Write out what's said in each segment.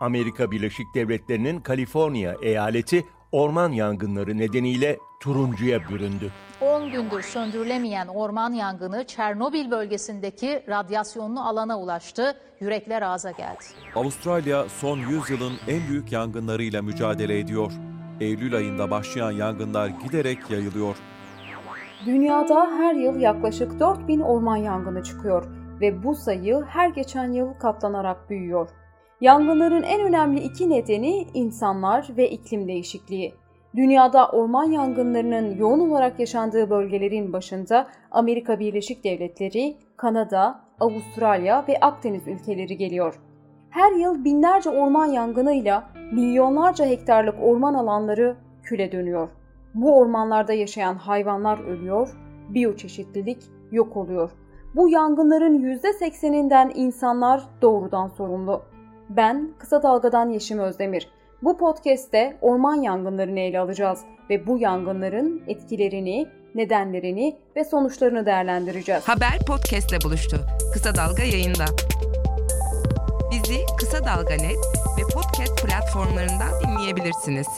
Amerika Birleşik Devletleri'nin Kaliforniya eyaleti orman yangınları nedeniyle turuncuya büründü. 10 gündür söndürülemeyen orman yangını Çernobil bölgesindeki radyasyonlu alana ulaştı. Yürekler ağza geldi. Avustralya son 100 yılın en büyük yangınlarıyla mücadele ediyor. Eylül ayında başlayan yangınlar giderek yayılıyor. Dünyada her yıl yaklaşık 4000 orman yangını çıkıyor ve bu sayı her geçen yıl katlanarak büyüyor. Yangınların en önemli iki nedeni insanlar ve iklim değişikliği. Dünyada orman yangınlarının yoğun olarak yaşandığı bölgelerin başında Amerika Birleşik Devletleri, Kanada, Avustralya ve Akdeniz ülkeleri geliyor. Her yıl binlerce orman yangınıyla milyonlarca hektarlık orman alanları küle dönüyor. Bu ormanlarda yaşayan hayvanlar ölüyor, biyoçeşitlilik yok oluyor. Bu yangınların %80'inden insanlar doğrudan sorumlu. Ben Kısa Dalga'dan Yeşim Özdemir. Bu podcast'te orman yangınlarını ele alacağız ve bu yangınların etkilerini, nedenlerini ve sonuçlarını değerlendireceğiz. Haber podcast'le buluştu. Kısa Dalga yayında. Bizi Kısa Dalga Net ve podcast platformlarından dinleyebilirsiniz.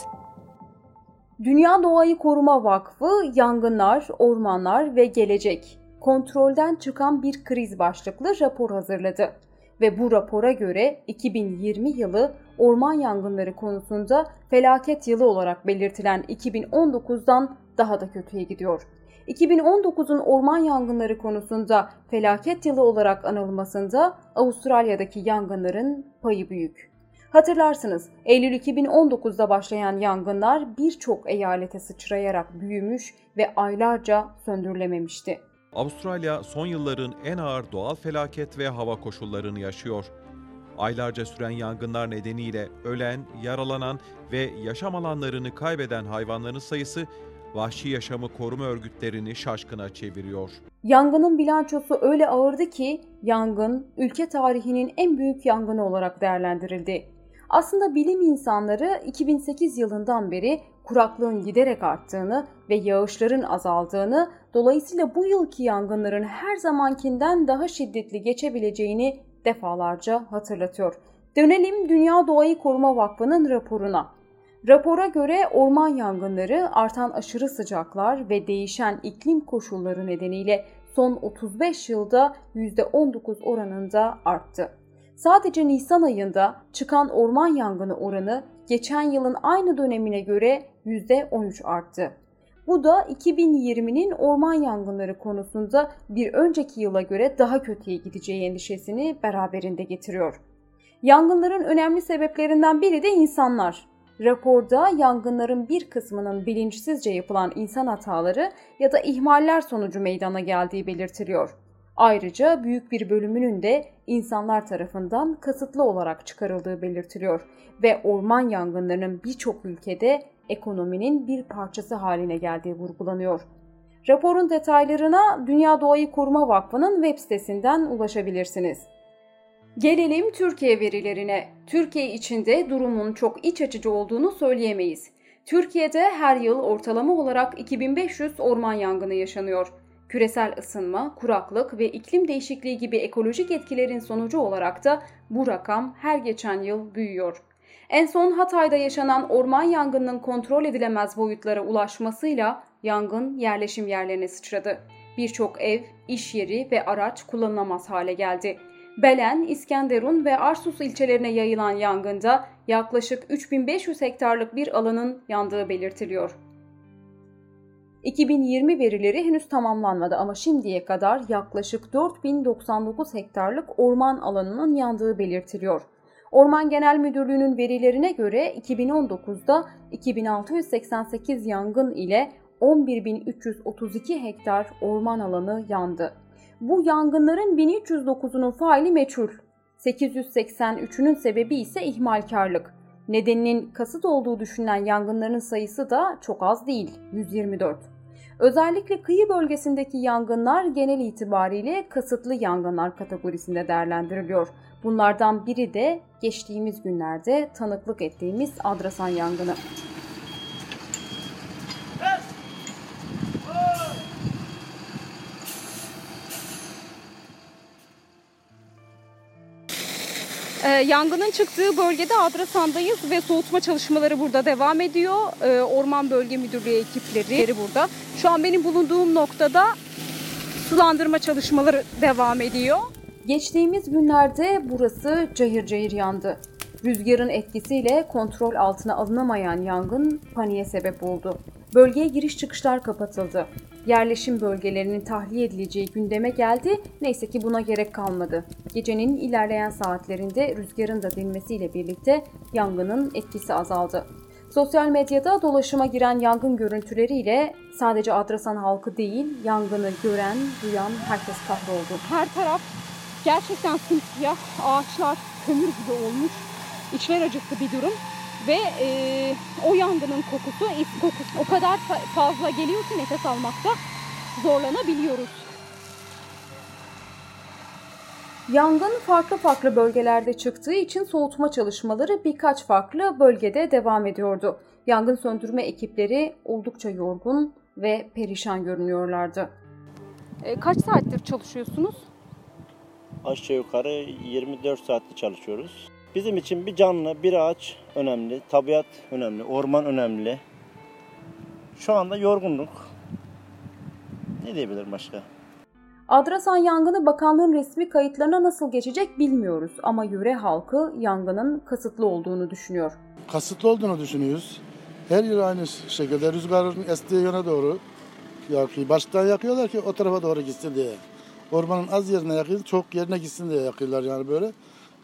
Dünya Doğayı Koruma Vakfı Yangınlar, Ormanlar ve Gelecek kontrolden çıkan bir kriz başlıklı rapor hazırladı ve bu rapora göre 2020 yılı orman yangınları konusunda felaket yılı olarak belirtilen 2019'dan daha da kötüye gidiyor. 2019'un orman yangınları konusunda felaket yılı olarak anılmasında Avustralya'daki yangınların payı büyük. Hatırlarsınız Eylül 2019'da başlayan yangınlar birçok eyalete sıçrayarak büyümüş ve aylarca söndürülememişti. Avustralya son yılların en ağır doğal felaket ve hava koşullarını yaşıyor. Aylarca süren yangınlar nedeniyle ölen, yaralanan ve yaşam alanlarını kaybeden hayvanların sayısı vahşi yaşamı koruma örgütlerini şaşkına çeviriyor. Yangının bilançosu öyle ağırdı ki yangın ülke tarihinin en büyük yangını olarak değerlendirildi. Aslında bilim insanları 2008 yılından beri kuraklığın giderek arttığını ve yağışların azaldığını, dolayısıyla bu yılki yangınların her zamankinden daha şiddetli geçebileceğini defalarca hatırlatıyor. Dönelim Dünya Doğayı Koruma Vakfı'nın raporuna. Rapora göre orman yangınları artan aşırı sıcaklar ve değişen iklim koşulları nedeniyle son 35 yılda %19 oranında arttı. Sadece Nisan ayında çıkan orman yangını oranı geçen yılın aynı dönemine göre %13 arttı. Bu da 2020'nin orman yangınları konusunda bir önceki yıla göre daha kötüye gideceği endişesini beraberinde getiriyor. Yangınların önemli sebeplerinden biri de insanlar. Raporda yangınların bir kısmının bilinçsizce yapılan insan hataları ya da ihmaller sonucu meydana geldiği belirtiliyor. Ayrıca büyük bir bölümünün de insanlar tarafından kasıtlı olarak çıkarıldığı belirtiliyor ve orman yangınlarının birçok ülkede ekonominin bir parçası haline geldiği vurgulanıyor. Raporun detaylarına Dünya Doğayı Koruma Vakfı'nın web sitesinden ulaşabilirsiniz. Gelelim Türkiye verilerine. Türkiye içinde durumun çok iç açıcı olduğunu söyleyemeyiz. Türkiye'de her yıl ortalama olarak 2500 orman yangını yaşanıyor. Küresel ısınma, kuraklık ve iklim değişikliği gibi ekolojik etkilerin sonucu olarak da bu rakam her geçen yıl büyüyor. En son Hatay'da yaşanan orman yangınının kontrol edilemez boyutlara ulaşmasıyla yangın yerleşim yerlerine sıçradı. Birçok ev, iş yeri ve araç kullanılamaz hale geldi. Belen, İskenderun ve Arsus ilçelerine yayılan yangında yaklaşık 3500 hektarlık bir alanın yandığı belirtiliyor. 2020 verileri henüz tamamlanmadı ama şimdiye kadar yaklaşık 4099 hektarlık orman alanının yandığı belirtiliyor. Orman Genel Müdürlüğü'nün verilerine göre 2019'da 2688 yangın ile 11332 hektar orman alanı yandı. Bu yangınların 1309'unun faili meçhul. 883'ünün sebebi ise ihmalkarlık. Nedeninin kasıt olduğu düşünülen yangınların sayısı da çok az değil, 124. Özellikle kıyı bölgesindeki yangınlar genel itibariyle kasıtlı yangınlar kategorisinde değerlendiriliyor. Bunlardan biri de geçtiğimiz günlerde tanıklık ettiğimiz Adrasan yangını. Yangının çıktığı bölgede Adrasan'dayız ve soğutma çalışmaları burada devam ediyor. Ee, Orman Bölge Müdürlüğü ekipleri burada. Şu an benim bulunduğum noktada sulandırma çalışmaları devam ediyor. Geçtiğimiz günlerde burası cayır cayır yandı. Rüzgarın etkisiyle kontrol altına alınamayan yangın paniğe sebep oldu. Bölgeye giriş çıkışlar kapatıldı. Yerleşim bölgelerinin tahliye edileceği gündeme geldi. Neyse ki buna gerek kalmadı. Gecenin ilerleyen saatlerinde rüzgarın da dinmesiyle birlikte yangının etkisi azaldı. Sosyal medyada dolaşıma giren yangın görüntüleriyle sadece Adrasan halkı değil, yangını gören, duyan herkes kahroldu. Her taraf gerçekten simsiyah, ağaçlar kömür gibi olmuş. İçler acısı bir durum. Ve e, o yangının kokusu, is kokusu o kadar fazla geliyor ki nefes almakta zorlanabiliyoruz. Yangın farklı farklı bölgelerde çıktığı için soğutma çalışmaları birkaç farklı bölgede devam ediyordu. Yangın söndürme ekipleri oldukça yorgun ve perişan görünüyorlardı. E, kaç saattir çalışıyorsunuz? Aşağı yukarı 24 saatte çalışıyoruz. Bizim için bir canlı, bir ağaç önemli, tabiat önemli, orman önemli. Şu anda yorgunluk. Ne diyebilirim başka? Adrasan yangını bakanlığın resmi kayıtlarına nasıl geçecek bilmiyoruz ama yöre halkı yangının kasıtlı olduğunu düşünüyor. Kasıtlı olduğunu düşünüyoruz. Her yer aynı şekilde rüzgarın estiği yöne doğru yakıyor. Baştan yakıyorlar ki o tarafa doğru gitsin diye. Ormanın az yerine yakıyor, çok yerine gitsin diye yakıyorlar yani böyle.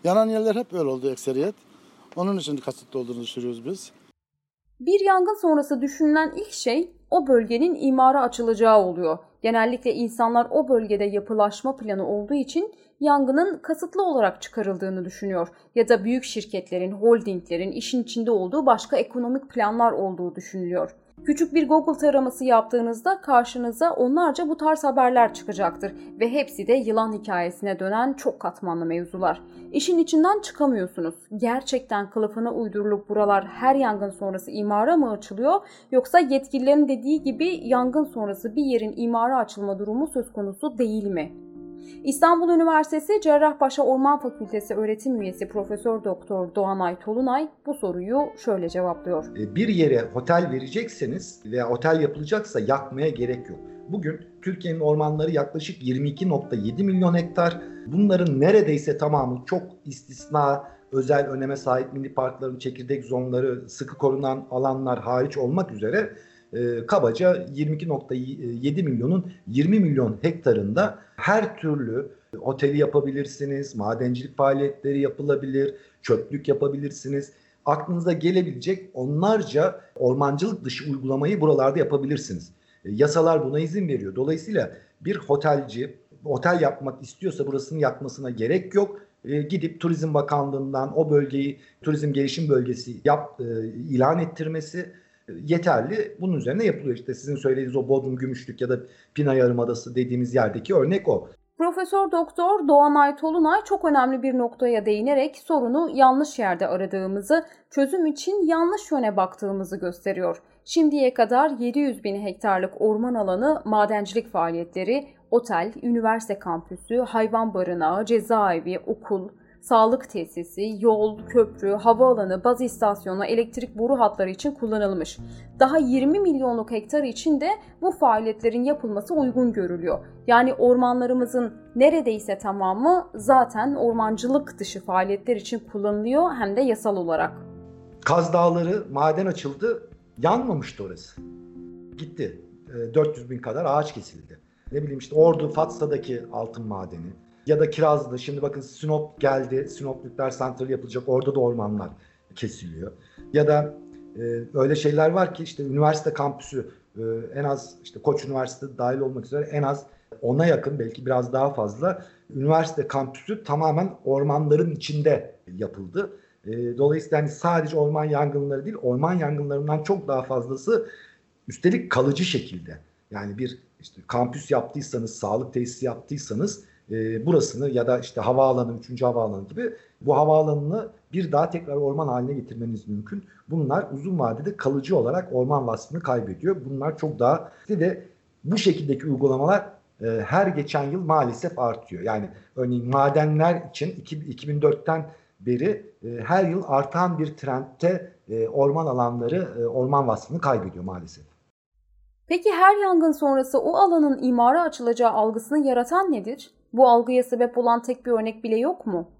Yanan yerler hep öyle oldu ekseriyet. Onun için kasıtlı olduğunu düşünüyoruz biz. Bir yangın sonrası düşünülen ilk şey o bölgenin imara açılacağı oluyor. Genellikle insanlar o bölgede yapılaşma planı olduğu için yangının kasıtlı olarak çıkarıldığını düşünüyor ya da büyük şirketlerin, holdinglerin işin içinde olduğu başka ekonomik planlar olduğu düşünülüyor. Küçük bir Google taraması yaptığınızda karşınıza onlarca bu tarz haberler çıkacaktır ve hepsi de yılan hikayesine dönen çok katmanlı mevzular. İşin içinden çıkamıyorsunuz. Gerçekten kılıfına uydurulup buralar her yangın sonrası imara mı açılıyor yoksa yetkililerin dediği gibi yangın sonrası bir yerin imara açılma durumu söz konusu değil mi? İstanbul Üniversitesi Cerrahpaşa Orman Fakültesi öğretim üyesi Profesör Doktor Doğanay Tolunay bu soruyu şöyle cevaplıyor. E, bir yere otel verecekseniz veya otel yapılacaksa yakmaya gerek yok. Bugün Türkiye'nin ormanları yaklaşık 22.7 milyon hektar. Bunların neredeyse tamamı çok istisna özel öneme sahip mini parkların çekirdek zonları, sıkı korunan alanlar hariç olmak üzere e, kabaca 22.7 milyonun 20 milyon hektarında her türlü oteli yapabilirsiniz, madencilik faaliyetleri yapılabilir, çöplük yapabilirsiniz. Aklınıza gelebilecek onlarca ormancılık dışı uygulamayı buralarda yapabilirsiniz. E, yasalar buna izin veriyor. Dolayısıyla bir otelci otel yapmak istiyorsa burasını yapmasına gerek yok. E, gidip Turizm Bakanlığı'ndan o bölgeyi turizm gelişim bölgesi yap, e, ilan ettirmesi yeterli. Bunun üzerine yapılıyor. İşte sizin söylediğiniz o Bodrum Gümüşlük ya da Pina Yarımadası dediğimiz yerdeki örnek o. Profesör Doktor Doğanay Tolunay çok önemli bir noktaya değinerek sorunu yanlış yerde aradığımızı, çözüm için yanlış yöne baktığımızı gösteriyor. Şimdiye kadar 700 bin hektarlık orman alanı madencilik faaliyetleri, otel, üniversite kampüsü, hayvan barınağı, cezaevi, okul, sağlık tesisi, yol, köprü, havaalanı, baz istasyonu, elektrik boru hatları için kullanılmış. Daha 20 milyonluk hektar için de bu faaliyetlerin yapılması uygun görülüyor. Yani ormanlarımızın neredeyse tamamı zaten ormancılık dışı faaliyetler için kullanılıyor hem de yasal olarak. Kaz Dağları maden açıldı, yanmamıştı orası. Gitti. 400 ee, bin kadar ağaç kesildi. Ne bileyim işte Ordu, Fatsa'daki altın madeni, ya da Kirazlı. Şimdi bakın Sinop geldi. Sinop nükleer santrali yapılacak. Orada da ormanlar kesiliyor. Ya da e, öyle şeyler var ki işte üniversite kampüsü e, en az işte Koç Üniversitesi dahil olmak üzere en az ona yakın belki biraz daha fazla üniversite kampüsü tamamen ormanların içinde yapıldı. E, dolayısıyla hani sadece orman yangınları değil orman yangınlarından çok daha fazlası üstelik kalıcı şekilde. Yani bir işte kampüs yaptıysanız, sağlık tesisi yaptıysanız e, burasını ya da işte havaalanı, 3. havaalanı gibi bu havaalanını bir daha tekrar orman haline getirmeniz mümkün. Bunlar uzun vadede kalıcı olarak orman vasfını kaybediyor. Bunlar çok daha ve bu şekildeki uygulamalar e, her geçen yıl maalesef artıyor. Yani örneğin madenler için 2004'ten beri e, her yıl artan bir trendte e, orman alanları e, orman vasfını kaybediyor maalesef. Peki her yangın sonrası o alanın imara açılacağı algısını yaratan nedir? Bu algıya sebep olan tek bir örnek bile yok mu?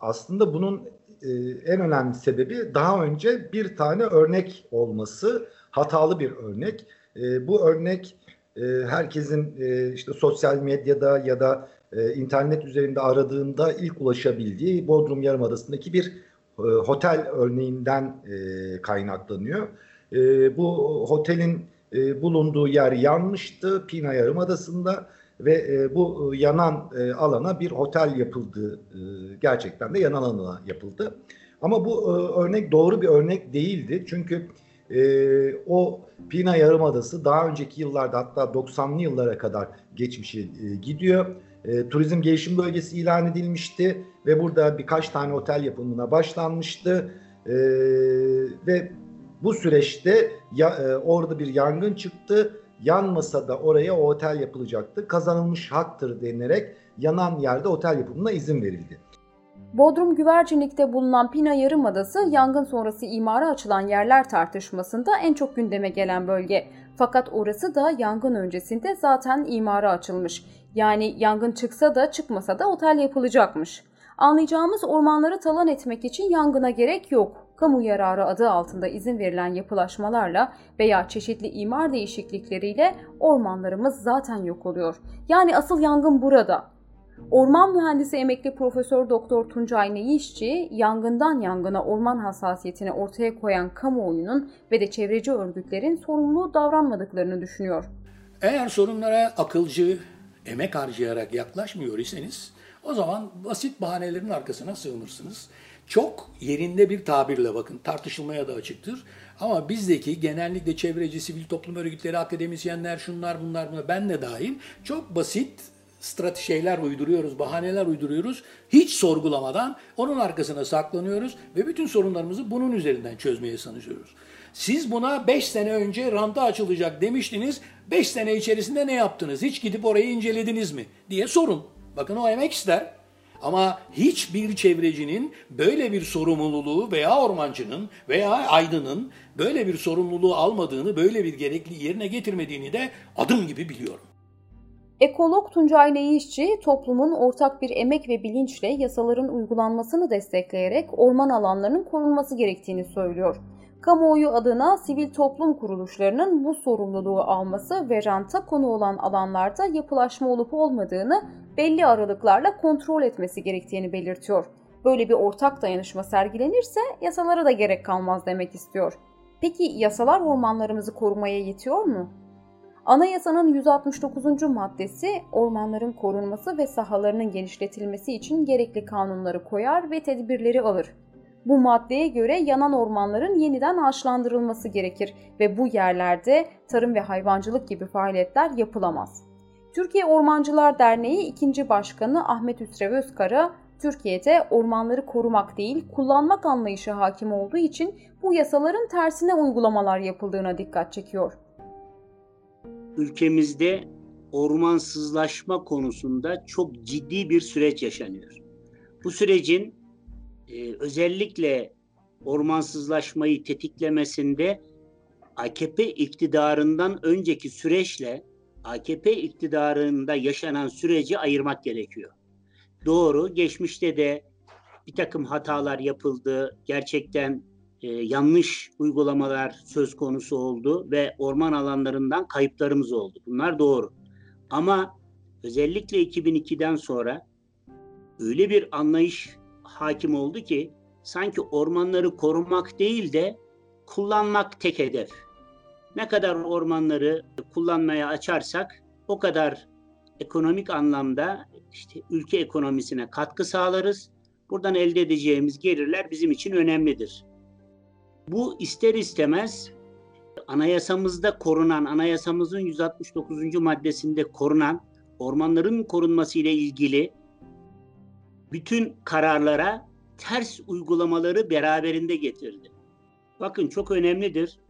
Aslında bunun e, en önemli sebebi daha önce bir tane örnek olması, hatalı bir örnek. E, bu örnek e, herkesin işte sosyal medyada ya da internet üzerinde aradığında ilk ulaşabildiği Bodrum Yarımadası'ndaki bir otel örneğinden kaynaklanıyor. Bu otelin bulunduğu yer yanmıştı Pina Yarımadası'nda ve e, bu yanan e, alana bir otel yapıldı. E, gerçekten de yanan alana yapıldı. Ama bu e, örnek doğru bir örnek değildi. Çünkü e, o Pina Yarımadası daha önceki yıllarda hatta 90'lı yıllara kadar geçmişe e, gidiyor. E, turizm gelişim bölgesi ilan edilmişti ve burada birkaç tane otel yapımına başlanmıştı. E, ve bu süreçte ya, e, orada bir yangın çıktı. Yanmasa da oraya o otel yapılacaktı. Kazanılmış haktır denilerek yanan yerde otel yapımına izin verildi. Bodrum Güvercinlik'te bulunan Pina Yarımadası yangın sonrası imara açılan yerler tartışmasında en çok gündeme gelen bölge. Fakat orası da yangın öncesinde zaten imara açılmış. Yani yangın çıksa da çıkmasa da otel yapılacakmış. Anlayacağımız ormanları talan etmek için yangına gerek yok. Kamu yararı adı altında izin verilen yapılaşmalarla veya çeşitli imar değişiklikleriyle ormanlarımız zaten yok oluyor. Yani asıl yangın burada. Orman mühendisi emekli Profesör Doktor Tuncay Neyişçi, yangından yangına orman hassasiyetini ortaya koyan kamuoyunun ve de çevreci örgütlerin sorumlu davranmadıklarını düşünüyor. Eğer sorunlara akılcı, emek harcayarak yaklaşmıyor iseniz o zaman basit bahanelerin arkasına sığınırsınız. Çok yerinde bir tabirle bakın tartışılmaya da açıktır. Ama bizdeki genellikle çevreci, sivil toplum örgütleri, akademisyenler, şunlar bunlar bunlar ben de dahil çok basit strateji şeyler uyduruyoruz, bahaneler uyduruyoruz. Hiç sorgulamadan onun arkasına saklanıyoruz ve bütün sorunlarımızı bunun üzerinden çözmeye çalışıyoruz. Siz buna 5 sene önce ranta açılacak demiştiniz. 5 sene içerisinde ne yaptınız? Hiç gidip orayı incelediniz mi? diye sorun. Bakın o emek ister. Ama hiçbir çevrecinin böyle bir sorumluluğu veya ormancının veya aydının böyle bir sorumluluğu almadığını, böyle bir gerekli yerine getirmediğini de adım gibi biliyorum. Ekolog Tuncay Neyişçi, toplumun ortak bir emek ve bilinçle yasaların uygulanmasını destekleyerek orman alanlarının korunması gerektiğini söylüyor. Kamuoyu adına sivil toplum kuruluşlarının bu sorumluluğu alması ve ranta konu olan alanlarda yapılaşma olup olmadığını belli aralıklarla kontrol etmesi gerektiğini belirtiyor. Böyle bir ortak dayanışma sergilenirse yasalara da gerek kalmaz demek istiyor. Peki yasalar ormanlarımızı korumaya yetiyor mu? Anayasanın 169. maddesi ormanların korunması ve sahalarının genişletilmesi için gerekli kanunları koyar ve tedbirleri alır. Bu maddeye göre yanan ormanların yeniden ağaçlandırılması gerekir ve bu yerlerde tarım ve hayvancılık gibi faaliyetler yapılamaz. Türkiye Ormancılar Derneği 2. Başkanı Ahmet Üsrev Özkara, Türkiye'de ormanları korumak değil, kullanmak anlayışı hakim olduğu için bu yasaların tersine uygulamalar yapıldığına dikkat çekiyor ülkemizde ormansızlaşma konusunda çok ciddi bir süreç yaşanıyor. Bu sürecin e, özellikle ormansızlaşmayı tetiklemesinde AKP iktidarından önceki süreçle AKP iktidarında yaşanan süreci ayırmak gerekiyor. Doğru, geçmişte de bir takım hatalar yapıldı. Gerçekten e, yanlış uygulamalar söz konusu oldu ve orman alanlarından kayıplarımız oldu. Bunlar doğru. Ama özellikle 2002'den sonra öyle bir anlayış hakim oldu ki sanki ormanları korumak değil de kullanmak tek hedef. Ne kadar ormanları kullanmaya açarsak o kadar ekonomik anlamda işte ülke ekonomisine katkı sağlarız. Buradan elde edeceğimiz gelirler bizim için önemlidir. Bu ister istemez anayasamızda korunan, anayasamızın 169. maddesinde korunan ormanların korunması ile ilgili bütün kararlara ters uygulamaları beraberinde getirdi. Bakın çok önemlidir.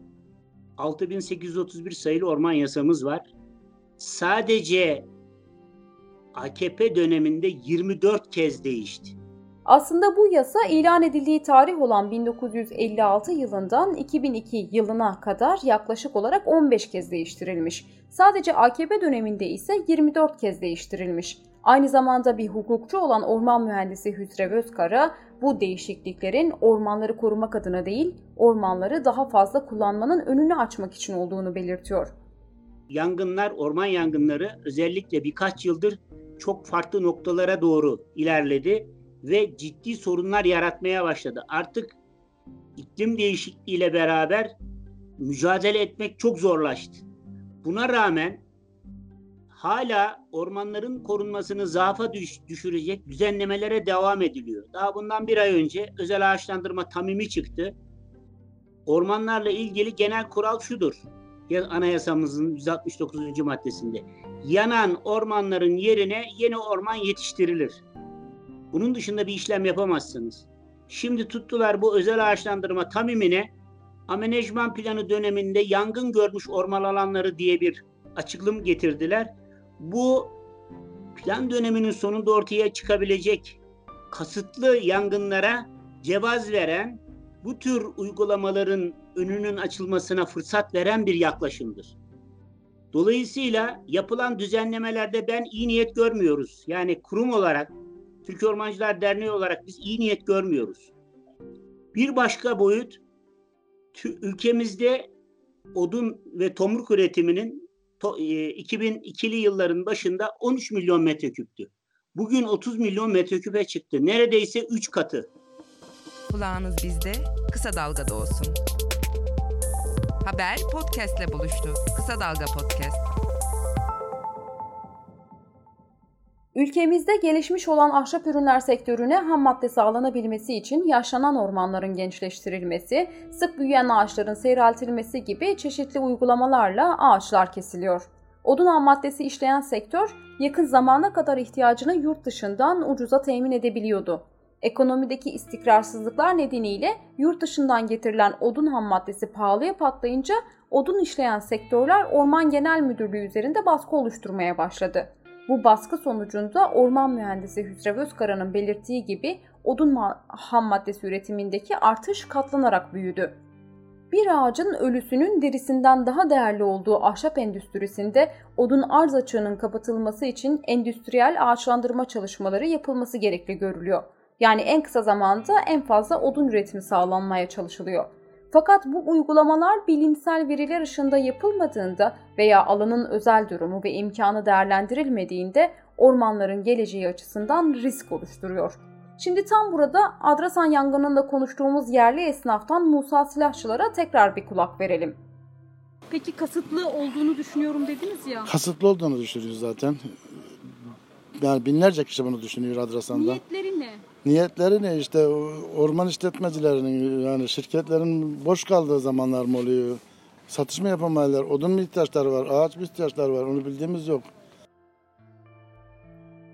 6831 sayılı orman yasamız var. Sadece AKP döneminde 24 kez değişti. Aslında bu yasa ilan edildiği tarih olan 1956 yılından 2002 yılına kadar yaklaşık olarak 15 kez değiştirilmiş. Sadece AKP döneminde ise 24 kez değiştirilmiş. Aynı zamanda bir hukukçu olan orman mühendisi Hüsrev Özkara bu değişikliklerin ormanları korumak adına değil, ormanları daha fazla kullanmanın önünü açmak için olduğunu belirtiyor. Yangınlar, orman yangınları özellikle birkaç yıldır çok farklı noktalara doğru ilerledi ve ciddi sorunlar yaratmaya başladı. Artık iklim değişikliğiyle beraber mücadele etmek çok zorlaştı. Buna rağmen hala ormanların korunmasını zaafa düş, düşürecek düzenlemelere devam ediliyor. Daha bundan bir ay önce özel ağaçlandırma tamimi çıktı. Ormanlarla ilgili genel kural şudur. Anayasamızın 169. maddesinde. Yanan ormanların yerine yeni orman yetiştirilir. Bunun dışında bir işlem yapamazsınız. Şimdi tuttular bu özel ağaçlandırma tamimine amenajman planı döneminde yangın görmüş orman alanları diye bir açıklım getirdiler. Bu plan döneminin sonunda ortaya çıkabilecek kasıtlı yangınlara cevaz veren, bu tür uygulamaların önünün açılmasına fırsat veren bir yaklaşımdır. Dolayısıyla yapılan düzenlemelerde ben iyi niyet görmüyoruz. Yani kurum olarak, Türkiye Ormancılar Derneği olarak biz iyi niyet görmüyoruz. Bir başka boyut, ülkemizde odun ve tomruk üretiminin 2002'li yılların başında 13 milyon metreküptü. Bugün 30 milyon metreküpe çıktı. Neredeyse 3 katı. Kulağınız bizde, kısa dalgada olsun. Haber podcastle buluştu. Kısa Dalga Podcast. Ülkemizde gelişmiş olan ahşap ürünler sektörüne ham madde sağlanabilmesi için yaşlanan ormanların gençleştirilmesi, sık büyüyen ağaçların seyreltilmesi gibi çeşitli uygulamalarla ağaçlar kesiliyor. Odun ham maddesi işleyen sektör yakın zamana kadar ihtiyacını yurt dışından ucuza temin edebiliyordu. Ekonomideki istikrarsızlıklar nedeniyle yurt dışından getirilen odun ham maddesi pahalıya patlayınca odun işleyen sektörler Orman Genel Müdürlüğü üzerinde baskı oluşturmaya başladı. Bu baskı sonucunda orman mühendisi Hüsrev Özkara'nın belirttiği gibi odun ham maddesi üretimindeki artış katlanarak büyüdü. Bir ağacın ölüsünün derisinden daha değerli olduğu ahşap endüstrisinde odun arz açığının kapatılması için endüstriyel ağaçlandırma çalışmaları yapılması gerekli görülüyor. Yani en kısa zamanda en fazla odun üretimi sağlanmaya çalışılıyor. Fakat bu uygulamalar bilimsel veriler ışığında yapılmadığında veya alanın özel durumu ve imkanı değerlendirilmediğinde ormanların geleceği açısından risk oluşturuyor. Şimdi tam burada Adrasan yangınında konuştuğumuz yerli esnaftan Musa Silahçılar'a tekrar bir kulak verelim. Peki kasıtlı olduğunu düşünüyorum dediniz ya. Kasıtlı olduğunu düşünüyoruz zaten. Yani binlerce kişi bunu düşünüyor Adrasan'da. Niyetleri ne? Niyetleri ne işte orman işletmecilerinin yani şirketlerin boş kaldığı zamanlar mı oluyor? Satış mı yapamayanlar, odun mu ihtiyaçları var, ağaç mı ihtiyaçları var onu bildiğimiz yok.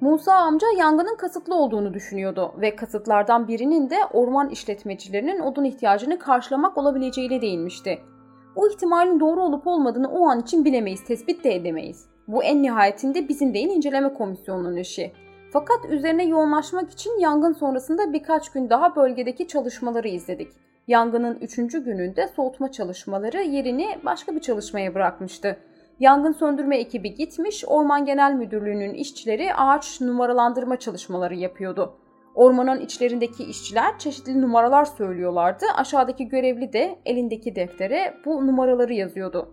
Musa amca yangının kasıtlı olduğunu düşünüyordu ve kasıtlardan birinin de orman işletmecilerinin odun ihtiyacını karşılamak olabileceğiyle değinmişti. Bu ihtimalin doğru olup olmadığını o an için bilemeyiz, tespit de edemeyiz. Bu en nihayetinde bizim değil inceleme komisyonunun işi. Fakat üzerine yoğunlaşmak için yangın sonrasında birkaç gün daha bölgedeki çalışmaları izledik. Yangının üçüncü gününde soğutma çalışmaları yerini başka bir çalışmaya bırakmıştı. Yangın söndürme ekibi gitmiş, Orman Genel Müdürlüğü'nün işçileri ağaç numaralandırma çalışmaları yapıyordu. Ormanın içlerindeki işçiler çeşitli numaralar söylüyorlardı. Aşağıdaki görevli de elindeki deftere bu numaraları yazıyordu.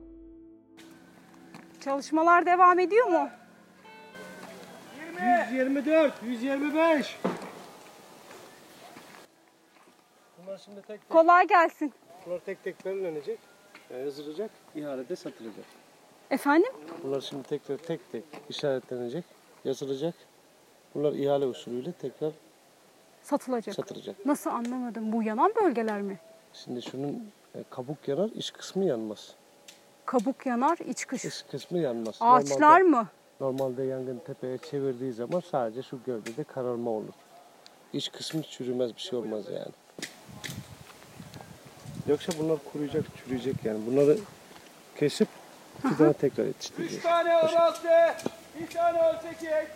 Çalışmalar devam ediyor mu? 124, 125. Bunlar şimdi tek tek, Kolay gelsin. bunlar tek tek belirlenecek, e, yazılacak, ihalede satılacak. Efendim? Bunlar şimdi tekrar tek tek işaretlenecek, yazılacak. Bunlar ihale usulüyle tekrar Satılacak. satılacak. Nasıl anlamadım? Bu yanan bölgeler mi? Şimdi şunun e, kabuk yanar, iç kısmı yanmaz. Kabuk yanar, iç kış. İç kısmı yanmaz. Ağaçlar Normalde- mı? Normalde yangın tepeye çevirdiği zaman sadece şu gövdede kararma olur. İç kısmı çürümez bir şey olmaz yani. Yoksa bunlar kuruyacak, çürüyecek yani. Bunları kesip fidanı tekrar yetiştireceğiz. tane O şekilde. orası, bir tane ölçekek.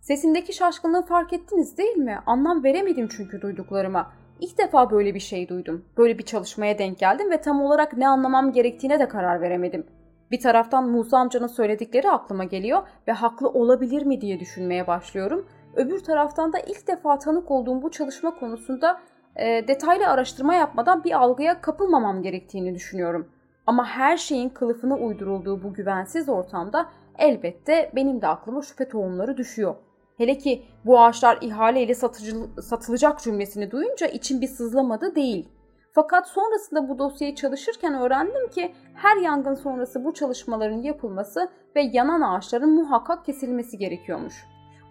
Sesimdeki şaşkınlığı fark ettiniz değil mi? Anlam veremedim çünkü duyduklarıma. İlk defa böyle bir şey duydum. Böyle bir çalışmaya denk geldim ve tam olarak ne anlamam gerektiğine de karar veremedim. Bir taraftan Musa amcanın söyledikleri aklıma geliyor ve haklı olabilir mi diye düşünmeye başlıyorum. Öbür taraftan da ilk defa tanık olduğum bu çalışma konusunda e, detaylı araştırma yapmadan bir algıya kapılmamam gerektiğini düşünüyorum. Ama her şeyin kılıfına uydurulduğu bu güvensiz ortamda elbette benim de aklıma şüphe tohumları düşüyor. Hele ki bu ağaçlar ihaleyle satıcı, satılacak cümlesini duyunca içim bir sızlamadı değil. Fakat sonrasında bu dosyayı çalışırken öğrendim ki her yangın sonrası bu çalışmaların yapılması ve yanan ağaçların muhakkak kesilmesi gerekiyormuş.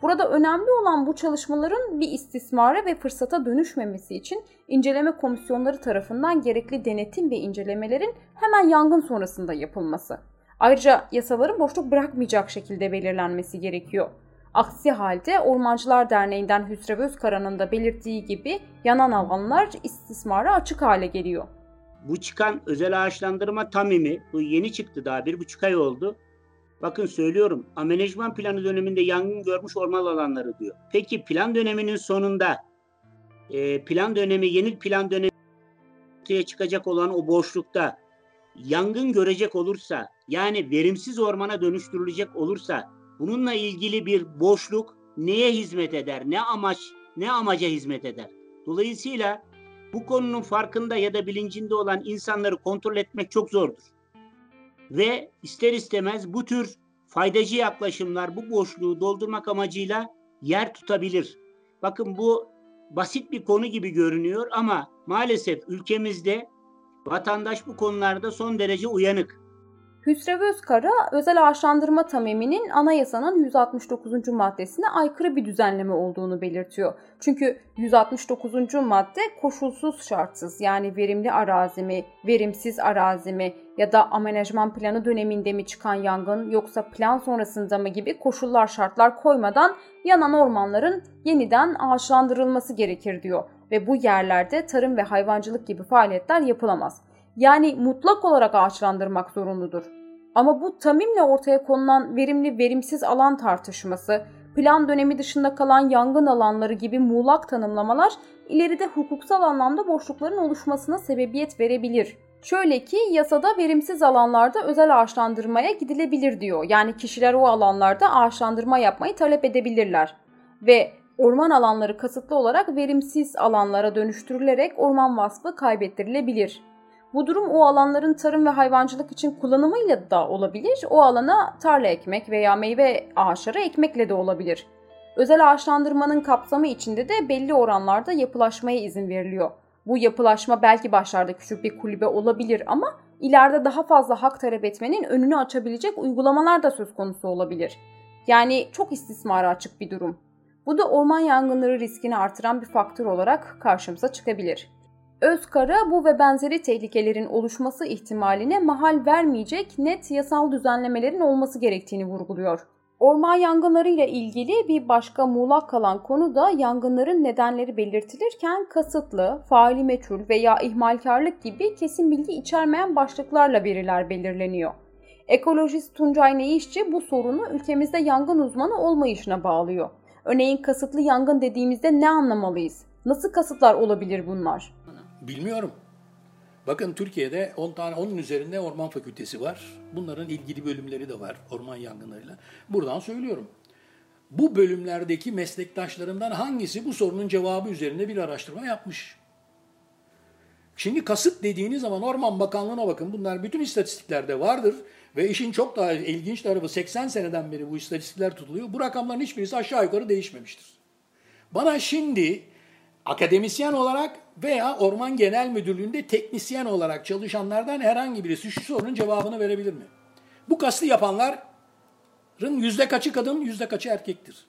Burada önemli olan bu çalışmaların bir istismara ve fırsata dönüşmemesi için inceleme komisyonları tarafından gerekli denetim ve incelemelerin hemen yangın sonrasında yapılması. Ayrıca yasaların boşluk bırakmayacak şekilde belirlenmesi gerekiyor. Aksi halde Ormancılar Derneği'nden Hüsrev Özkara'nın da belirttiği gibi yanan alanlar istismara açık hale geliyor. Bu çıkan özel ağaçlandırma tamimi, bu yeni çıktı daha bir buçuk ay oldu. Bakın söylüyorum, amenajman planı döneminde yangın görmüş orman alanları diyor. Peki plan döneminin sonunda, e, plan dönemi, yeni plan dönemi ortaya çıkacak olan o boşlukta yangın görecek olursa, yani verimsiz ormana dönüştürülecek olursa Bununla ilgili bir boşluk neye hizmet eder? Ne amaç, ne amaca hizmet eder? Dolayısıyla bu konunun farkında ya da bilincinde olan insanları kontrol etmek çok zordur. Ve ister istemez bu tür faydacı yaklaşımlar bu boşluğu doldurmak amacıyla yer tutabilir. Bakın bu basit bir konu gibi görünüyor ama maalesef ülkemizde vatandaş bu konularda son derece uyanık. Hüsrev Özkara özel ağaçlandırma tamiminin anayasanın 169. maddesine aykırı bir düzenleme olduğunu belirtiyor. Çünkü 169. madde koşulsuz şartsız yani verimli arazi mi, verimsiz arazi mi ya da amenajman planı döneminde mi çıkan yangın yoksa plan sonrasında mı gibi koşullar şartlar koymadan yanan ormanların yeniden ağaçlandırılması gerekir diyor. Ve bu yerlerde tarım ve hayvancılık gibi faaliyetler yapılamaz. Yani mutlak olarak ağaçlandırmak zorunludur. Ama bu tamimle ortaya konulan verimli verimsiz alan tartışması, plan dönemi dışında kalan yangın alanları gibi muğlak tanımlamalar ileride hukuksal anlamda boşlukların oluşmasına sebebiyet verebilir. Şöyle ki yasada verimsiz alanlarda özel ağaçlandırmaya gidilebilir diyor. Yani kişiler o alanlarda ağaçlandırma yapmayı talep edebilirler. Ve orman alanları kasıtlı olarak verimsiz alanlara dönüştürülerek orman vasfı kaybettirilebilir. Bu durum o alanların tarım ve hayvancılık için kullanımıyla da olabilir. O alana tarla ekmek veya meyve ağaçları ekmekle de olabilir. Özel ağaçlandırmanın kapsamı içinde de belli oranlarda yapılaşmaya izin veriliyor. Bu yapılaşma belki başlarda küçük bir kulübe olabilir ama ileride daha fazla hak talep etmenin önünü açabilecek uygulamalar da söz konusu olabilir. Yani çok istismara açık bir durum. Bu da orman yangınları riskini artıran bir faktör olarak karşımıza çıkabilir. Özkara bu ve benzeri tehlikelerin oluşması ihtimaline mahal vermeyecek net yasal düzenlemelerin olması gerektiğini vurguluyor. Orman yangınları ile ilgili bir başka muğlak kalan konu da yangınların nedenleri belirtilirken kasıtlı, faali meçhul veya ihmalkarlık gibi kesin bilgi içermeyen başlıklarla veriler belirleniyor. Ekolojist Tuncay Neyişçi bu sorunu ülkemizde yangın uzmanı olmayışına bağlıyor. Örneğin kasıtlı yangın dediğimizde ne anlamalıyız? Nasıl kasıtlar olabilir bunlar? Bilmiyorum. Bakın Türkiye'de 10 tane 10'un üzerinde orman fakültesi var. Bunların ilgili bölümleri de var orman yangınlarıyla. Buradan söylüyorum. Bu bölümlerdeki meslektaşlarımdan hangisi bu sorunun cevabı üzerinde bir araştırma yapmış? Şimdi kasıt dediğiniz zaman Orman Bakanlığı'na bakın. Bunlar bütün istatistiklerde vardır. Ve işin çok daha ilginç tarafı 80 seneden beri bu istatistikler tutuluyor. Bu rakamların hiçbirisi aşağı yukarı değişmemiştir. Bana şimdi akademisyen olarak veya Orman Genel Müdürlüğü'nde teknisyen olarak çalışanlardan herhangi birisi şu sorunun cevabını verebilir mi? Bu kastı yapanların yüzde kaçı kadın, yüzde kaçı erkektir?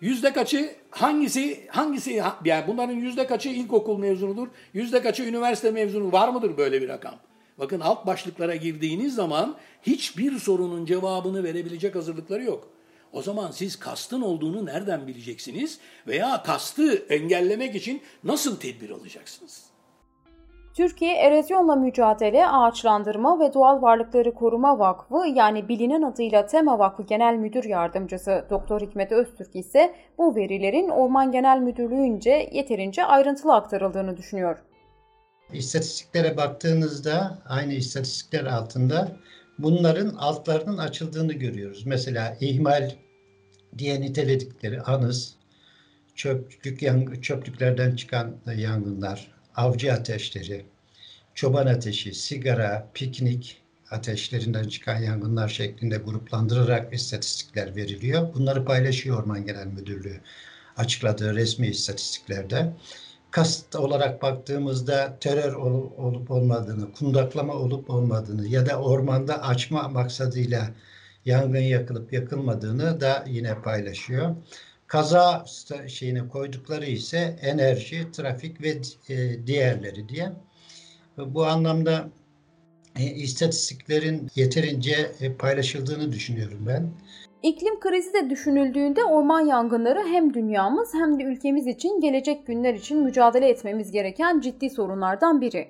Yüzde kaçı hangisi hangisi yani bunların yüzde kaçı ilkokul mezunudur, yüzde kaçı üniversite mezunu var mıdır böyle bir rakam? Bakın alt başlıklara girdiğiniz zaman hiçbir sorunun cevabını verebilecek hazırlıkları yok. O zaman siz kastın olduğunu nereden bileceksiniz veya kastı engellemek için nasıl tedbir alacaksınız? Türkiye Erozyonla Mücadele, Ağaçlandırma ve Doğal Varlıkları Koruma Vakfı yani bilinen adıyla TEMA Vakfı Genel Müdür Yardımcısı Doktor Hikmet Öztürk ise bu verilerin Orman Genel Müdürlüğü'nce yeterince ayrıntılı aktarıldığını düşünüyor. İstatistiklere baktığınızda aynı istatistikler altında bunların altlarının açıldığını görüyoruz. Mesela ihmal diye niteledikleri anız, çöplük, çöplüklerden çıkan yangınlar, avcı ateşleri, çoban ateşi, sigara, piknik ateşlerinden çıkan yangınlar şeklinde gruplandırarak istatistikler veriliyor. Bunları paylaşıyor Orman Genel Müdürlüğü açıkladığı resmi istatistiklerde. Kast olarak baktığımızda terör olup olmadığını, kundaklama olup olmadığını ya da ormanda açma maksadıyla yangın yakılıp yakılmadığını da yine paylaşıyor. Kaza şeyine koydukları ise enerji, trafik ve e, diğerleri diye. Bu anlamda e, istatistiklerin yeterince e, paylaşıldığını düşünüyorum ben. İklim krizi de düşünüldüğünde orman yangınları hem dünyamız hem de ülkemiz için gelecek günler için mücadele etmemiz gereken ciddi sorunlardan biri.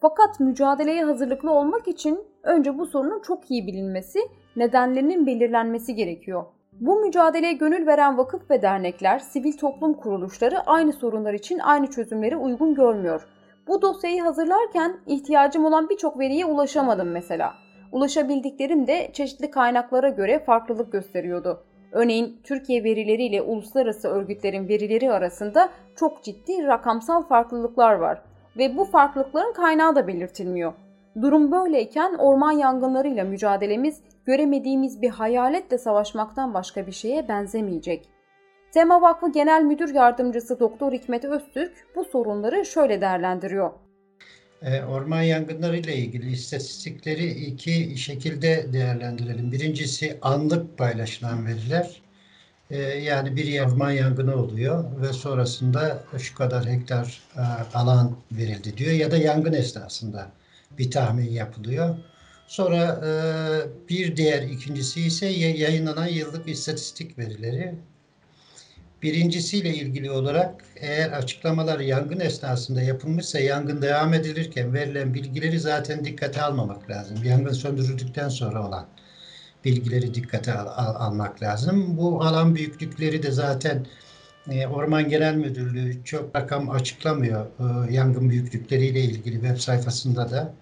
Fakat mücadeleye hazırlıklı olmak için önce bu sorunun çok iyi bilinmesi, nedenlerinin belirlenmesi gerekiyor. Bu mücadeleye gönül veren vakıf ve dernekler, sivil toplum kuruluşları aynı sorunlar için aynı çözümleri uygun görmüyor. Bu dosyayı hazırlarken ihtiyacım olan birçok veriye ulaşamadım mesela. Ulaşabildiklerim de çeşitli kaynaklara göre farklılık gösteriyordu. Örneğin Türkiye verileriyle uluslararası örgütlerin verileri arasında çok ciddi rakamsal farklılıklar var ve bu farklılıkların kaynağı da belirtilmiyor. Durum böyleyken orman yangınlarıyla mücadelemiz göremediğimiz bir hayaletle savaşmaktan başka bir şeye benzemeyecek. Tema Vakfı Genel Müdür Yardımcısı Doktor Hikmet Öztürk bu sorunları şöyle değerlendiriyor. E, orman yangınları ile ilgili istatistikleri iki şekilde değerlendirelim. Birincisi anlık paylaşılan veriler. E, yani bir orman yangını oluyor ve sonrasında şu kadar hektar e, alan verildi diyor ya da yangın esnasında bir tahmin yapılıyor. Sonra bir diğer ikincisi ise yayınlanan yıllık istatistik verileri. Birincisiyle ilgili olarak eğer açıklamalar yangın esnasında yapılmışsa yangın devam edilirken verilen bilgileri zaten dikkate almamak lazım. Yangın söndürüldükten sonra olan bilgileri dikkate al, al, almak lazım. Bu alan büyüklükleri de zaten e, Orman Genel Müdürlüğü çok rakam açıklamıyor e, yangın büyüklükleriyle ilgili web sayfasında da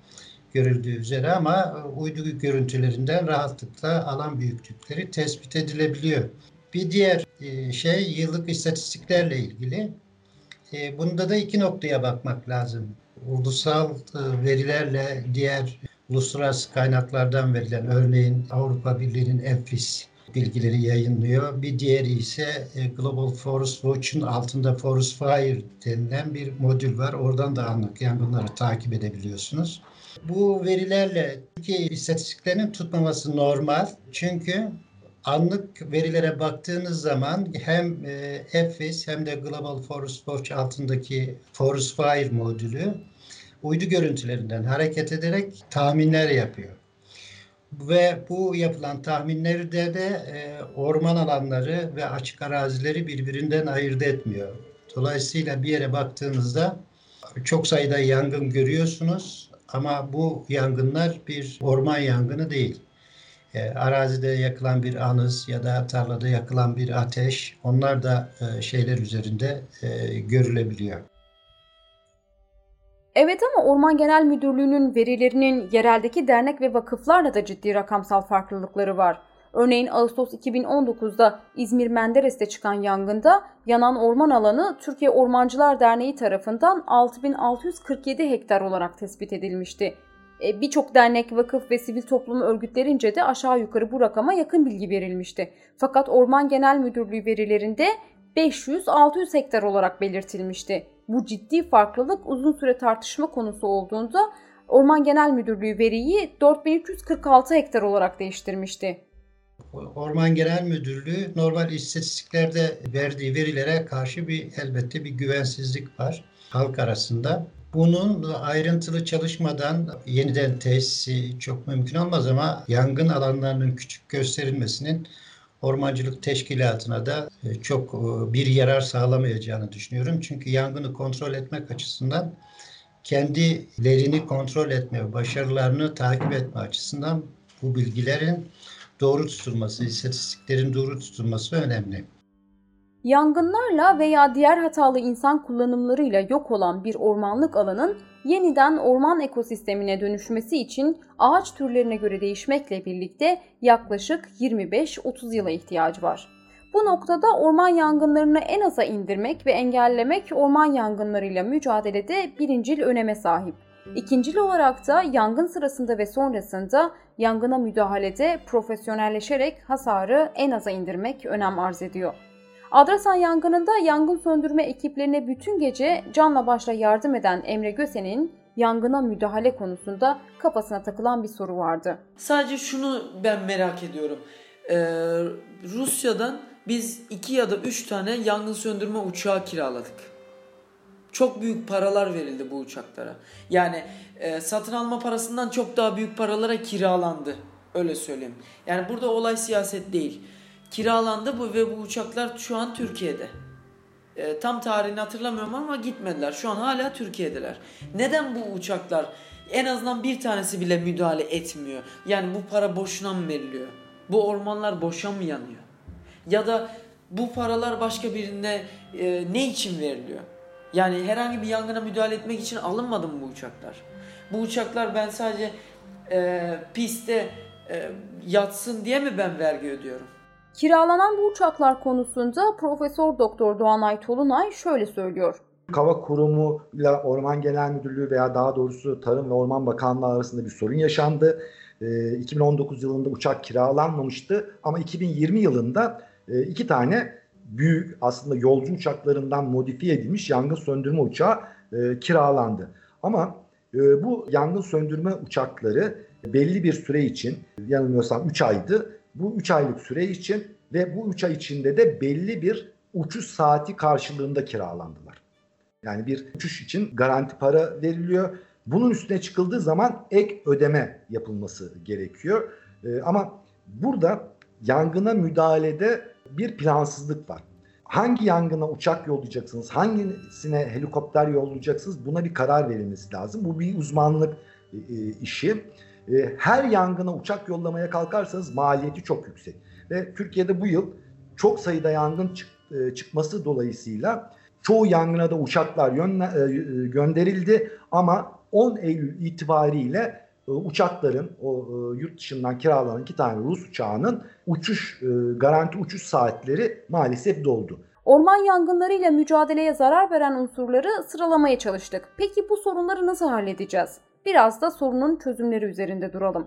görüldüğü üzere ama uydu görüntülerinden rahatlıkla alan büyüklükleri tespit edilebiliyor. Bir diğer e, şey yıllık istatistiklerle ilgili. E, bunda da iki noktaya bakmak lazım. Ulusal e, verilerle diğer uluslararası kaynaklardan verilen örneğin Avrupa Birliği'nin EFRIS bilgileri yayınlıyor. Bir diğeri ise Global Forest Watch'un altında Forest Fire denilen bir modül var. Oradan da anlık yangınları takip edebiliyorsunuz. Bu verilerle Türkiye istatistiklerinin tutmaması normal. Çünkü anlık verilere baktığınız zaman hem e, hem de Global Forest Watch altındaki Forest Fire modülü uydu görüntülerinden hareket ederek tahminler yapıyor. Ve bu yapılan tahminlerde de e, orman alanları ve açık arazileri birbirinden ayırt etmiyor. Dolayısıyla bir yere baktığınızda çok sayıda yangın görüyorsunuz ama bu yangınlar bir orman yangını değil e, arazide yakılan bir anız ya da tarlada yakılan bir ateş onlar da e, şeyler üzerinde e, görülebiliyor. Evet ama Orman Genel Müdürlüğü'nün verilerinin yereldeki dernek ve vakıflarla da ciddi rakamsal farklılıkları var. Örneğin Ağustos 2019'da İzmir Menderes'te çıkan yangında yanan orman alanı Türkiye Ormancılar Derneği tarafından 6647 hektar olarak tespit edilmişti. E, birçok dernek, vakıf ve sivil toplum örgütlerince de aşağı yukarı bu rakama yakın bilgi verilmişti. Fakat Orman Genel Müdürlüğü verilerinde 500-600 hektar olarak belirtilmişti. Bu ciddi farklılık uzun süre tartışma konusu olduğunda Orman Genel Müdürlüğü veriyi 4346 hektar olarak değiştirmişti. Orman Genel Müdürlüğü normal istatistiklerde verdiği verilere karşı bir elbette bir güvensizlik var halk arasında. Bunun ayrıntılı çalışmadan yeniden tesisi çok mümkün olmaz ama yangın alanlarının küçük gösterilmesinin ormancılık teşkilatına da e, çok e, bir yarar sağlamayacağını düşünüyorum. Çünkü yangını kontrol etmek açısından kendilerini kontrol etme, başarılarını takip etme açısından bu bilgilerin doğru tutulması, istatistiklerin doğru tutulması önemli. Yangınlarla veya diğer hatalı insan kullanımlarıyla yok olan bir ormanlık alanın yeniden orman ekosistemine dönüşmesi için ağaç türlerine göre değişmekle birlikte yaklaşık 25-30 yıla ihtiyacı var. Bu noktada orman yangınlarını en aza indirmek ve engellemek orman yangınlarıyla mücadelede birincil öneme sahip. İkincil olarak da yangın sırasında ve sonrasında yangına müdahalede profesyonelleşerek hasarı en aza indirmek önem arz ediyor. Adrasan yangınında yangın söndürme ekiplerine bütün gece canla başla yardım eden Emre Gösen'in yangına müdahale konusunda kafasına takılan bir soru vardı. Sadece şunu ben merak ediyorum. Ee, Rusya'dan biz iki ya da üç tane yangın söndürme uçağı kiraladık. Çok büyük paralar verildi bu uçaklara. Yani e, satın alma parasından çok daha büyük paralara kiralandı. Öyle söyleyeyim. Yani burada olay siyaset değil. Kiralandı bu ve bu uçaklar şu an Türkiye'de. E, tam tarihini hatırlamıyorum ama gitmediler. Şu an hala Türkiye'deler. Neden bu uçaklar en azından bir tanesi bile müdahale etmiyor? Yani bu para boşuna mı veriliyor? Bu ormanlar boşa mı yanıyor? Ya da bu paralar başka birine e, ne için veriliyor? Yani herhangi bir yangına müdahale etmek için alınmadı mı bu uçaklar? Bu uçaklar ben sadece e, pistte e, yatsın diye mi ben vergi ödüyorum? Kiralanan bu uçaklar konusunda Profesör Doktor Doğanay Tolunay şöyle söylüyor. Hava Kurumu ile Orman Genel Müdürlüğü veya daha doğrusu Tarım ve Orman Bakanlığı arasında bir sorun yaşandı. 2019 yılında uçak kiralanmamıştı ama 2020 yılında iki tane büyük aslında yolcu uçaklarından modifiye edilmiş yangın söndürme uçağı kiralandı. Ama bu yangın söndürme uçakları belli bir süre için yanılmıyorsam 3 aydı bu 3 aylık süre için ve bu 3 ay içinde de belli bir uçuş saati karşılığında kiralandılar. Yani bir uçuş için garanti para veriliyor. Bunun üstüne çıkıldığı zaman ek ödeme yapılması gerekiyor. Ee, ama burada yangına müdahalede bir plansızlık var. Hangi yangına uçak yollayacaksınız, hangisine helikopter yollayacaksınız buna bir karar verilmesi lazım. Bu bir uzmanlık e, e işi. E, her yangına uçak yollamaya kalkarsanız maliyeti çok yüksek. Ve Türkiye'de bu yıl çok sayıda yangın çık, çıkması dolayısıyla çoğu yangına da uçaklar gönderildi ama 10 Eylül itibariyle uçakların o yurt dışından kiralanan iki tane Rus uçağının uçuş garanti uçuş saatleri maalesef doldu. Orman yangınlarıyla mücadeleye zarar veren unsurları sıralamaya çalıştık. Peki bu sorunları nasıl halledeceğiz? Biraz da sorunun çözümleri üzerinde duralım.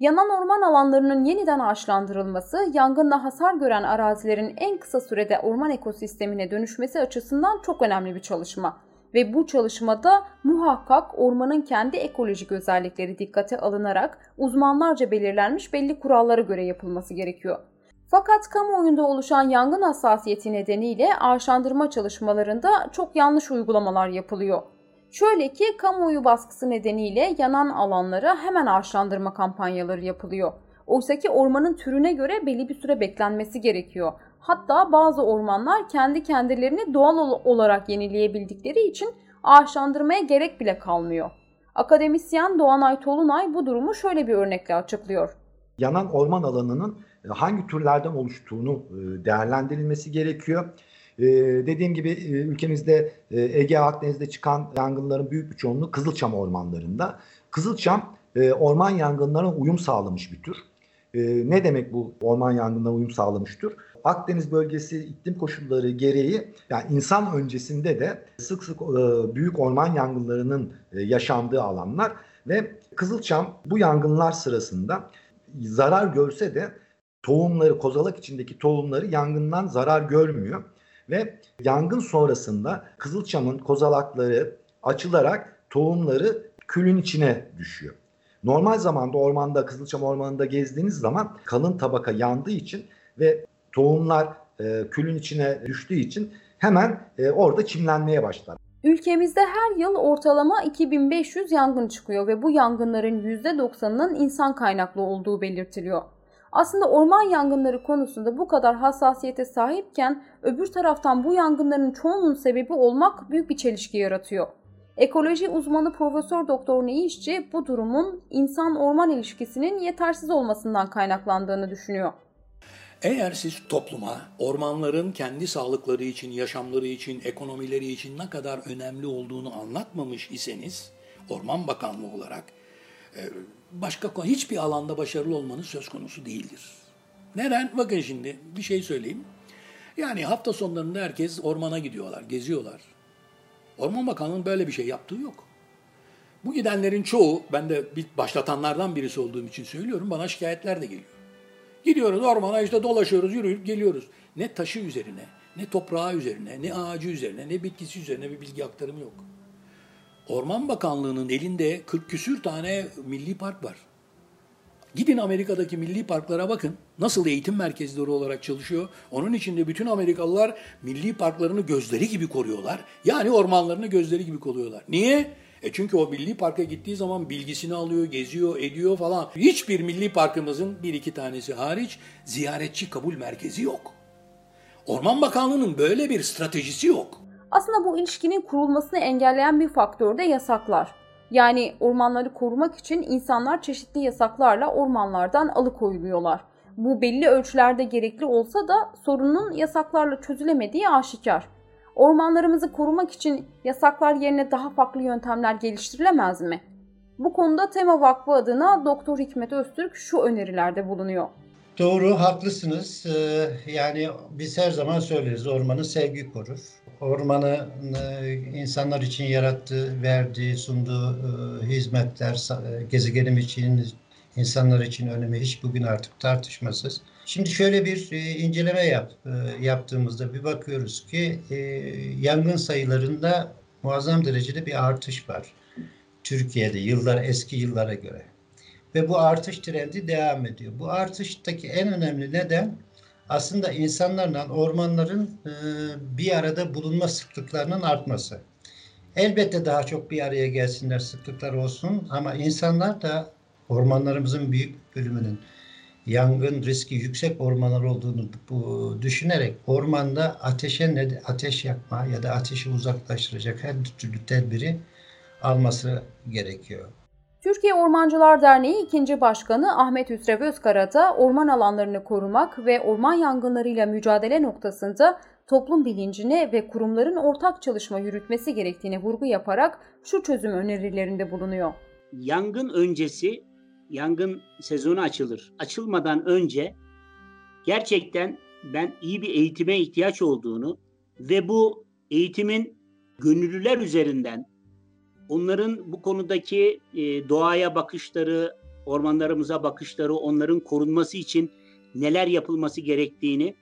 Yanan orman alanlarının yeniden ağaçlandırılması, yangınla hasar gören arazilerin en kısa sürede orman ekosistemine dönüşmesi açısından çok önemli bir çalışma. Ve bu çalışmada muhakkak ormanın kendi ekolojik özellikleri dikkate alınarak uzmanlarca belirlenmiş belli kurallara göre yapılması gerekiyor. Fakat kamuoyunda oluşan yangın hassasiyeti nedeniyle ağaçlandırma çalışmalarında çok yanlış uygulamalar yapılıyor. Şöyle ki kamuoyu baskısı nedeniyle yanan alanlara hemen ağaçlandırma kampanyaları yapılıyor. Oysa ki ormanın türüne göre belli bir süre beklenmesi gerekiyor. Hatta bazı ormanlar kendi kendilerini doğal olarak yenileyebildikleri için ağaçlandırmaya gerek bile kalmıyor. Akademisyen Doğanay Tolunay bu durumu şöyle bir örnekle açıklıyor. Yanan orman alanının hangi türlerden oluştuğunu e, değerlendirilmesi gerekiyor. Ee, dediğim gibi e, ülkemizde e, Ege Akdeniz'de çıkan yangınların büyük bir çoğunluğu Kızılçam ormanlarında. Kızılçam e, orman yangınlarına uyum sağlamış bir tür. E, ne demek bu orman yangınlarına uyum sağlamış tür? Akdeniz bölgesi iklim koşulları gereği yani insan öncesinde de sık sık e, büyük orman yangınlarının e, yaşandığı alanlar ve Kızılçam bu yangınlar sırasında zarar görse de tohumları, kozalak içindeki tohumları yangından zarar görmüyor. Ve yangın sonrasında Kızılçam'ın kozalakları açılarak tohumları külün içine düşüyor. Normal zamanda ormanda, Kızılçam ormanında gezdiğiniz zaman kalın tabaka yandığı için ve tohumlar e, külün içine düştüğü için hemen e, orada çimlenmeye başlar. Ülkemizde her yıl ortalama 2500 yangın çıkıyor ve bu yangınların %90'ının insan kaynaklı olduğu belirtiliyor. Aslında orman yangınları konusunda bu kadar hassasiyete sahipken öbür taraftan bu yangınların çoğunun sebebi olmak büyük bir çelişki yaratıyor. Ekoloji uzmanı Profesör Doktor Neyişçi bu durumun insan-orman ilişkisinin yetersiz olmasından kaynaklandığını düşünüyor. Eğer siz topluma ormanların kendi sağlıkları için, yaşamları için, ekonomileri için ne kadar önemli olduğunu anlatmamış iseniz, Orman Bakanlığı olarak e, başka hiçbir alanda başarılı olmanız söz konusu değildir. Neden? Bakın şimdi bir şey söyleyeyim. Yani hafta sonlarında herkes ormana gidiyorlar, geziyorlar. Orman Bakanlığı'nın böyle bir şey yaptığı yok. Bu gidenlerin çoğu, ben de bir başlatanlardan birisi olduğum için söylüyorum, bana şikayetler de geliyor. Gidiyoruz ormana işte dolaşıyoruz, yürüyüp geliyoruz. Ne taşı üzerine, ne toprağı üzerine, ne ağacı üzerine, ne bitkisi üzerine bir bilgi aktarımı yok. Orman Bakanlığı'nın elinde 40 küsür tane milli park var. Gidin Amerika'daki milli parklara bakın. Nasıl eğitim merkezleri olarak çalışıyor. Onun içinde bütün Amerikalılar milli parklarını gözleri gibi koruyorlar. Yani ormanlarını gözleri gibi koruyorlar. Niye? E çünkü o milli parka gittiği zaman bilgisini alıyor, geziyor, ediyor falan. Hiçbir milli parkımızın bir iki tanesi hariç ziyaretçi kabul merkezi yok. Orman Bakanlığı'nın böyle bir stratejisi yok. Aslında bu ilişkinin kurulmasını engelleyen bir faktör de yasaklar. Yani ormanları korumak için insanlar çeşitli yasaklarla ormanlardan alıkoyuluyorlar. Bu belli ölçülerde gerekli olsa da sorunun yasaklarla çözülemediği aşikar. Ormanlarımızı korumak için yasaklar yerine daha farklı yöntemler geliştirilemez mi? Bu konuda Tema Vakfı adına Doktor Hikmet Öztürk şu önerilerde bulunuyor. Doğru, haklısınız. Ee, yani biz her zaman söyleriz ormanı sevgi korur. Ormanı e, insanlar için yarattığı, verdiği, sunduğu e, hizmetler, e, gezegenim için, insanlar için önemi hiç bugün artık tartışmasız. Şimdi şöyle bir inceleme yap, yaptığımızda bir bakıyoruz ki yangın sayılarında muazzam derecede bir artış var. Türkiye'de yıllar eski yıllara göre. Ve bu artış trendi devam ediyor. Bu artıştaki en önemli neden aslında insanlarla ormanların e, bir arada bulunma sıklıklarının artması. Elbette daha çok bir araya gelsinler, sıklıklar olsun ama insanlar da ormanlarımızın büyük bölümünün yangın riski yüksek ormanlar olduğunu bu, düşünerek ormanda ateşe ne ateş yakma ya da ateşi uzaklaştıracak her türlü tedbiri alması gerekiyor. Türkiye Ormancılar Derneği 2. Başkanı Ahmet Hüsrev Özkara da orman alanlarını korumak ve orman yangınlarıyla mücadele noktasında toplum bilincine ve kurumların ortak çalışma yürütmesi gerektiğine vurgu yaparak şu çözüm önerilerinde bulunuyor. Yangın öncesi, yangın sezonu açılır. Açılmadan önce gerçekten ben iyi bir eğitime ihtiyaç olduğunu ve bu eğitimin gönüllüler üzerinden onların bu konudaki e, doğaya bakışları, ormanlarımıza bakışları, onların korunması için neler yapılması gerektiğini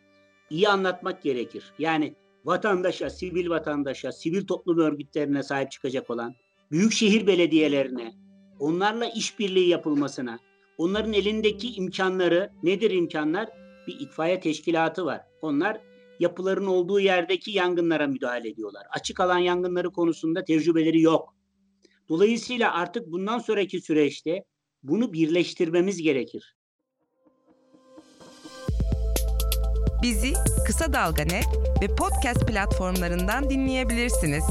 iyi anlatmak gerekir. Yani vatandaşa, sivil vatandaşa, sivil toplum örgütlerine sahip çıkacak olan, büyükşehir belediyelerine, onlarla işbirliği yapılmasına, onların elindeki imkanları, nedir imkanlar? Bir itfaiye teşkilatı var. Onlar yapıların olduğu yerdeki yangınlara müdahale ediyorlar. Açık alan yangınları konusunda tecrübeleri yok. Dolayısıyla artık bundan sonraki süreçte bunu birleştirmemiz gerekir. Bizi Kısa Dalga ve podcast platformlarından dinleyebilirsiniz.